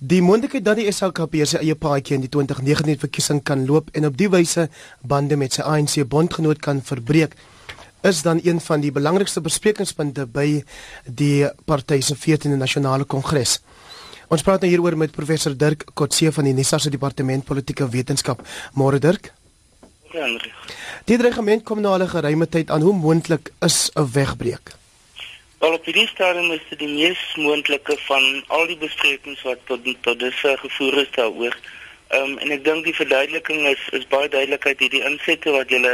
Die moontlikheid dat die SLKP sy eie paadjie in die 2019 verkiesing kan loop en op die wyse bande met sy ANC bondgenoot kan verbreek, is dan een van die belangrikste besprekingspunte by die party se 14de nasionale kongres. Ons praat nou hieroor met professor Dirk Kotse van die NISA se departement politieke wetenskap. Môre Dirk. Ja. Die dreigement kom nou al 'n geruime tyd aan hoe moontlik is 'n wegbreek. Wel op hierdie stadium is dit die mees moontlike van al die besprekings wat tot tot dusver gevoer is daaroor. Ehm um, en ek dink die verduideliking is is baie duidelikheid hierdie insette wat julle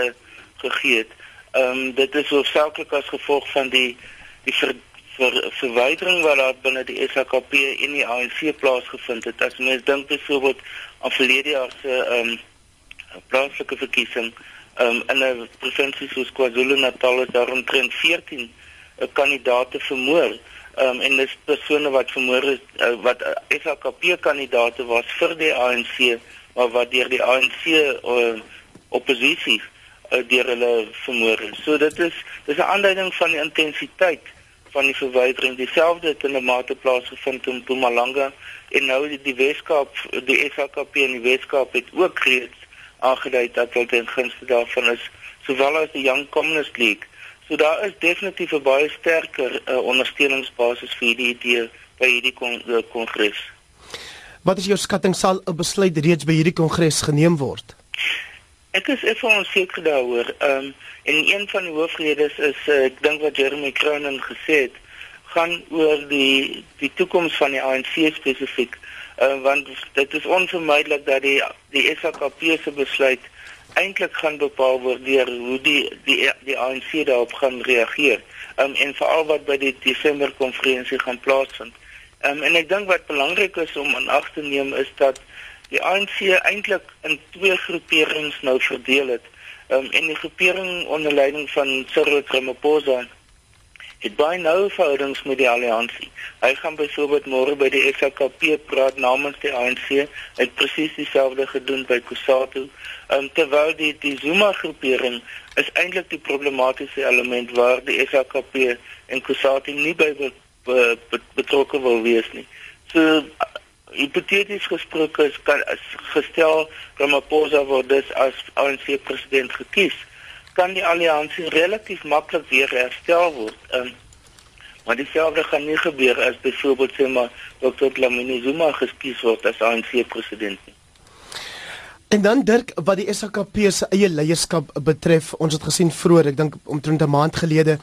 gegee het. Ehm um, dit is hoofsaaklik as gevolg van die die ver, ver, verwydering wat daar binne die SHKP en die ANC plaasgevind het. As mens dink byvoorbeeld aan verlede jaar se ehm um, plaaslike verkiesing ehm um, in 'n provinsie soos KwaZulu-Natal is daar omtrent 14 'n kandidaat te vermoor. Ehm um, en dis persone wat vermoor is uh, wat uh, eh, kandidaate was vir die ANC, maar wat deur die ANC uh, oppositie uh, deur hulle vermoor is. So dit is dis 'n aanduiding van die intensiteit van die verwydering. Dieselfde het in 'n mate plaasgevind in Mpumalanga en nou die, die Weskaap, die SHKP in die Weskaap het ook reeds aangedui dat hulle ten gunste daarvan is, sowel as die Young Communist League So daar is definitief 'n baie sterker uh, ondersteuningsbasis vir hierdie idee by hierdie kon, uh, kongres. Wat is jou skatting sal 'n besluit reeds by hierdie kongres geneem word? Ek is effe onseker daaroor. Ehm um, en een van die hoofredes is uh, ek dink wat Jeremy Cronin gesê het, gaan oor die die toekoms van die ANC spesifiek. Ehm uh, want dit is onvermydelik dat die die SAKP se besluit eintlik gaan bepaal word deur hoe die die die ANC daarop gaan reageer. Um, en veral wat by die Desember konferensie gaan plaasvind. Um, en ek dink wat belangrik is om aan ag te neem is dat die ANC eintlik in twee groeperings nou verdeel het. Um, en die groepering onder leiding van Cyril Ramaphosa het baie nou verhoudings met die alliansie. Hy gaan byvoorbeeld môre by die SKP praat namens die ANC. Hy het presies dieselfde gedoen by Kusatu. Um, terwyl die die Zuma groepering is eintlik die problematiese element waar die SKP en Kusatu nie by be, be, be, betrokke wil wees nie. So hipoteties gesproke is kan is gestel Ramaphosa word dus as ANC president gekies kan die alliansie relatief maklik weer herstel word. Um, maar dieselfde gaan nie gebeur as byvoorbeeld sê maar Dr. Dlamini Zuma geskies word as ANC president nie. En dan Dirk wat die SKP se eie leierskap betref, ons het gesien vroeër, ek dink omtrent 'n maand gelede,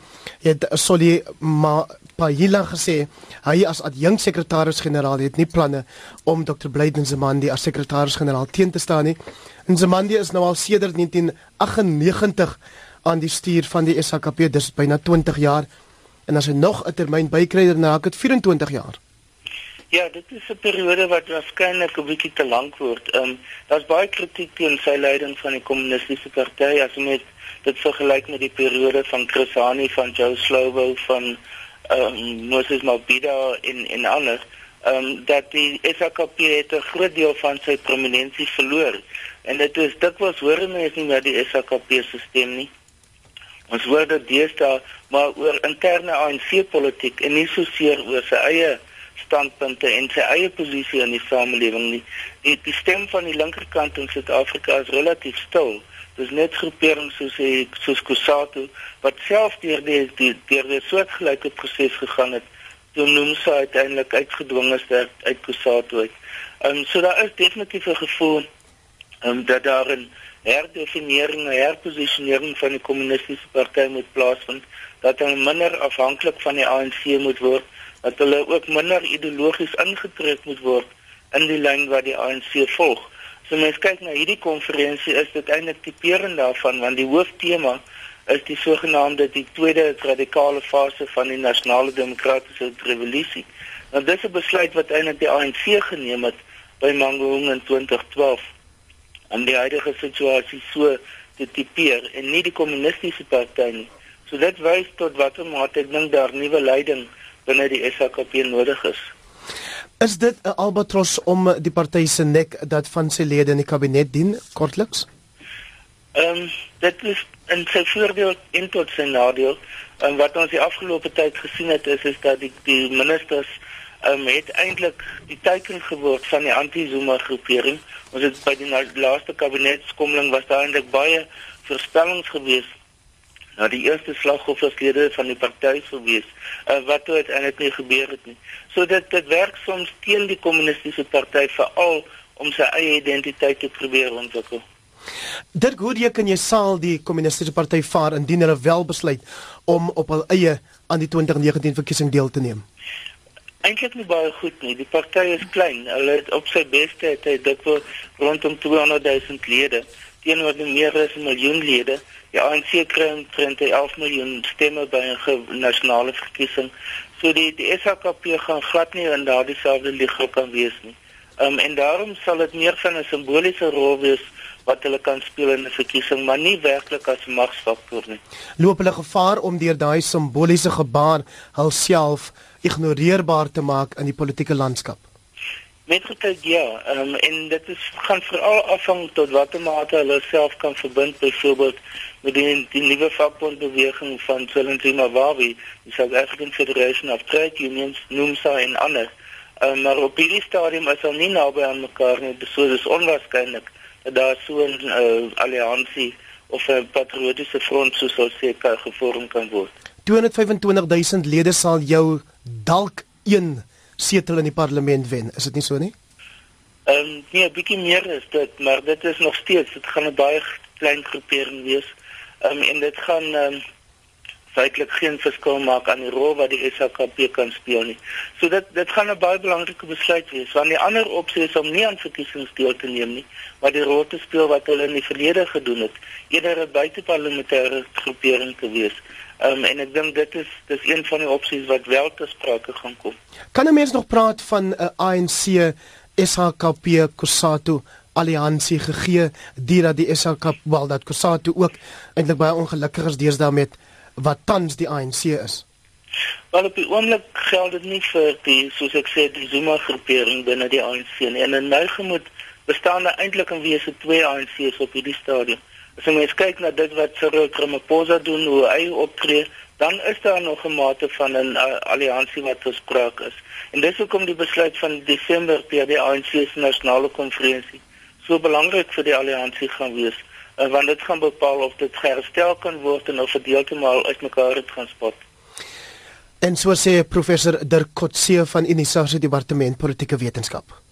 het Solly Pahila gesê hy as adjunkt sekretaris-generaal het nie planne om Dr. Blyden Zamandi as sekretaris-generaal teen te staan nie. En Zamandi is nou al sedert 1998 aan die stuur van die SKP, dis byna 20 jaar. En as hy nog 'n termyn bykry, dan raak dit 24 jaar. Ja, dit is 'n periode wat waarskynlik 'n bietjie te lank word. Ehm um, daar's baie kritiek teen sy leiding van die kommunistiese party as jy met dit vergelyk met die periode van Chris Hani van Joe Slovo van um, Moses Mabhida en en ander. Ehm um, dat die SAKP het 'n groot deel van sy prominensie verloor. En dit is dit was hoor mense nie meer die SAKP stelsel nie. Ons hoor dit deesdae maar oor interne ANC politiek en nie so seer oor sy eie standpunte en sy eie posisie in die samelewing nie. Die, die stem van die linkerkant in Suid-Afrika is relatief stil. Dis net groeperings soos hy soos Kusatu wat self deur die die deur 'n soortgelyke proses gegaan het. Toe noem sy uiteindelik uitgedwing is uit, uit Kusatu uit. Ehm um, so daar is definitief 'n gevoel ehm um, dat daar 'n herdefinering, herposisionering van die kommunistiese party moet plaasvind, dat hulle minder afhanklik van die ANC moet word dat hulle ook minder ideologies ingetrek moet word in die lyn wat die ANC volg. So mens kyk na hierdie konferensie is dit eintlik tipeerend daarvan want die hooftema is die sogenaamde die tweede radikale fase van die nasionale demokratiese revolusie. Nou dis 'n besluit wat eintlik die ANC geneem het by Mangaung in 2012 om die huidige situasie so te tipeer en nie die kommunistiese party nie. So dit wys tot watter mate ek dink daar nuwe leiding binne die SHKP nodig is. Is dit 'n albatros om die party se nek dat van sy lede in die kabinet dien kortliks? Ehm um, dit is in sy voordeel en tot sy nadeel. En wat ons die afgelope tyd gesien het is is dat die die ministers um, het eintlik die teiken geword van die anti-Zuma groepering. Ons het by die laaste kabinetskommeling was daar eintlik baie voorspellings gewees na die eerste slagofferslede van die party sou wees uh, wat toe uiteindelik nie gebeur het nie. So dit dit werk soms teen die kommunistiese party veral om sy eie identiteit te probeer ontwikkel. Dit goed jy kan jy sal die kommunistiese party vaar indien hulle wel besluit om op hul eie aan die 2019 verkiesing deel te neem. Eintlik nie baie goed nie. Die party is klein. Hulle het op sy beste het hy dikwels rondom 200 000 lede teenoor die meer as 'n miljoen lede. Die ANC kry omtrent 11 miljoen stemme by 'n nasionale verkiesing. So die die SHKP gaan glad nie in daardie selfde liga kan wees nie. Um, en daarom sal dit meer van 'n simboliese rol wees wat hulle kan speel in 'n verkiesing, maar nie werklik as magsfaktor nie. Loop hulle gevaar om deur daai simboliese gebaar hulself ignoreerbaar te maak in die politieke landskap? Met gekyk ja, um, en dit is gaan veral afhang tot watter mate hulle self kan verbind byvoorbeeld met die die nuwe vakbondbeweging van Tselentima Wawi, die South African Federation of Trade Unions, NUMSA en ander. Um, maar op hierdie stadium is hulle nie naby aan mekaar nie, so dis onwaarskynlik dat daar so 'n uh, alliansie of 'n patriotiese front soos sou seker gevorm kan word. 225000 lede sal jou dalk een setel in die parlement wen, is dit nie so nie? Ehm um, nee, 'n bietjie meer is dit, maar dit is nog steeds, dit gaan 'n baie klein groepering wees. Ehm um, en dit gaan ehm um, feitelik geen verskil maak aan die rol wat die SAKP kan speel nie. So dit dit gaan 'n baie belangrike besluit wees want die ander opsie is om nie aan verkiesings deel te neem nie, maar die rol te speel wat hulle in die verlede gedoen het, eerder 'n buiteparlementêre groepering te wees. Ehm um, en ek dink dit is dis een van die opsies wat wel te sprake gaan kom. Kan 'n mens nog praat van 'n uh, ANC SHKP Kusatu alliansie gegee deurdat die SHKP wel dat Kusatu ook eintlik baie ongelukkig is deesdae met wat tans die ANC is. Wel op die oomblik geld dit nie vir die soos ek sê die Zuma groepering binne die ANC nie. En in my gemoed bestaan daar eintlik in wese twee ANC's op hierdie stadium. As jy mens kyk na dit wat Cyril Ramaphosa doen, hoe hy optree, dan is daar nog 'n mate van 'n uh, alliansie wat gespreek is. En dis hoekom die besluit van Desember per die ANC se nasionale konferensie so belangrik vir die alliansie gaan wees uh, want dit gaan bepaal of dit herstel kan word en of dit heeltemal uitmekaar het gaan spot. En so sê professor Dirk Kotse van Unisa se departement politieke wetenskap.